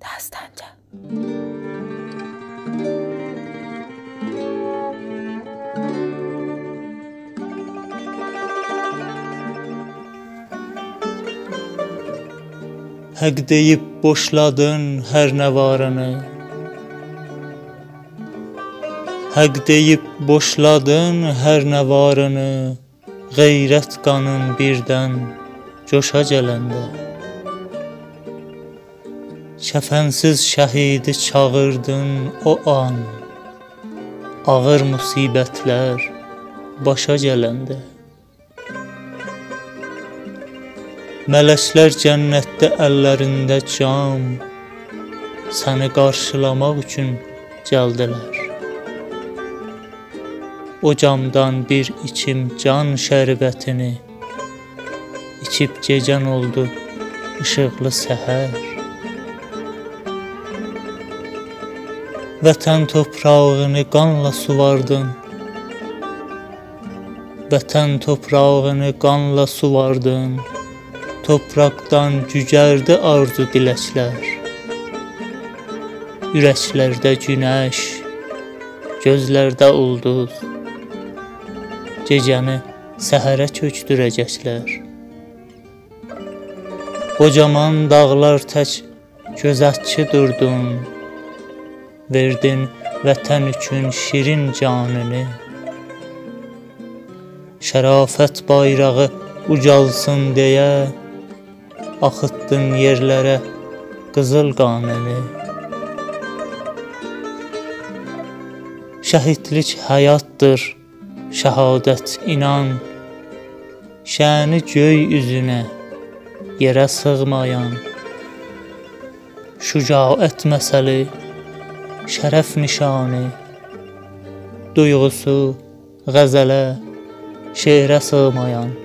Dastanca. Həq deyib boşladın hər nə varını. Həq deyib boşladın hər nə varını. Qeyrət qanın birdən coşa gələndə. Kəfənsiz şəhidi çağırdın o an. Ağır musibətlər başa gələndə. Mələklər cənnətdə əllərində cam səni qarşılamaq üçün gəldilər. O camdan bir içim can şərbətini içib gecən oldu işıqlı səhər. Vətən toprağını qanla suvardın. Vətən toprağını qanla suvardın. Topraqdan cücərdi arzu diləklər. Ürəklərdə günəş, gözlərdə ulduz. Gecəni səhərə köçdürəcəklər. Qocaman dağlar tək gözətçi durdun. Verdin vətən üçün şirin canını. Şərafət bayrağı ucalsın deyə axıtdın yerlərə qızıl qanını. Şəhidlik həyatdır, şəhadət inan. Şəni göy üzünə yerə sığmayan. Şücaət məsəli, شرف نشانه. دوی غصو غزله شعر سومایان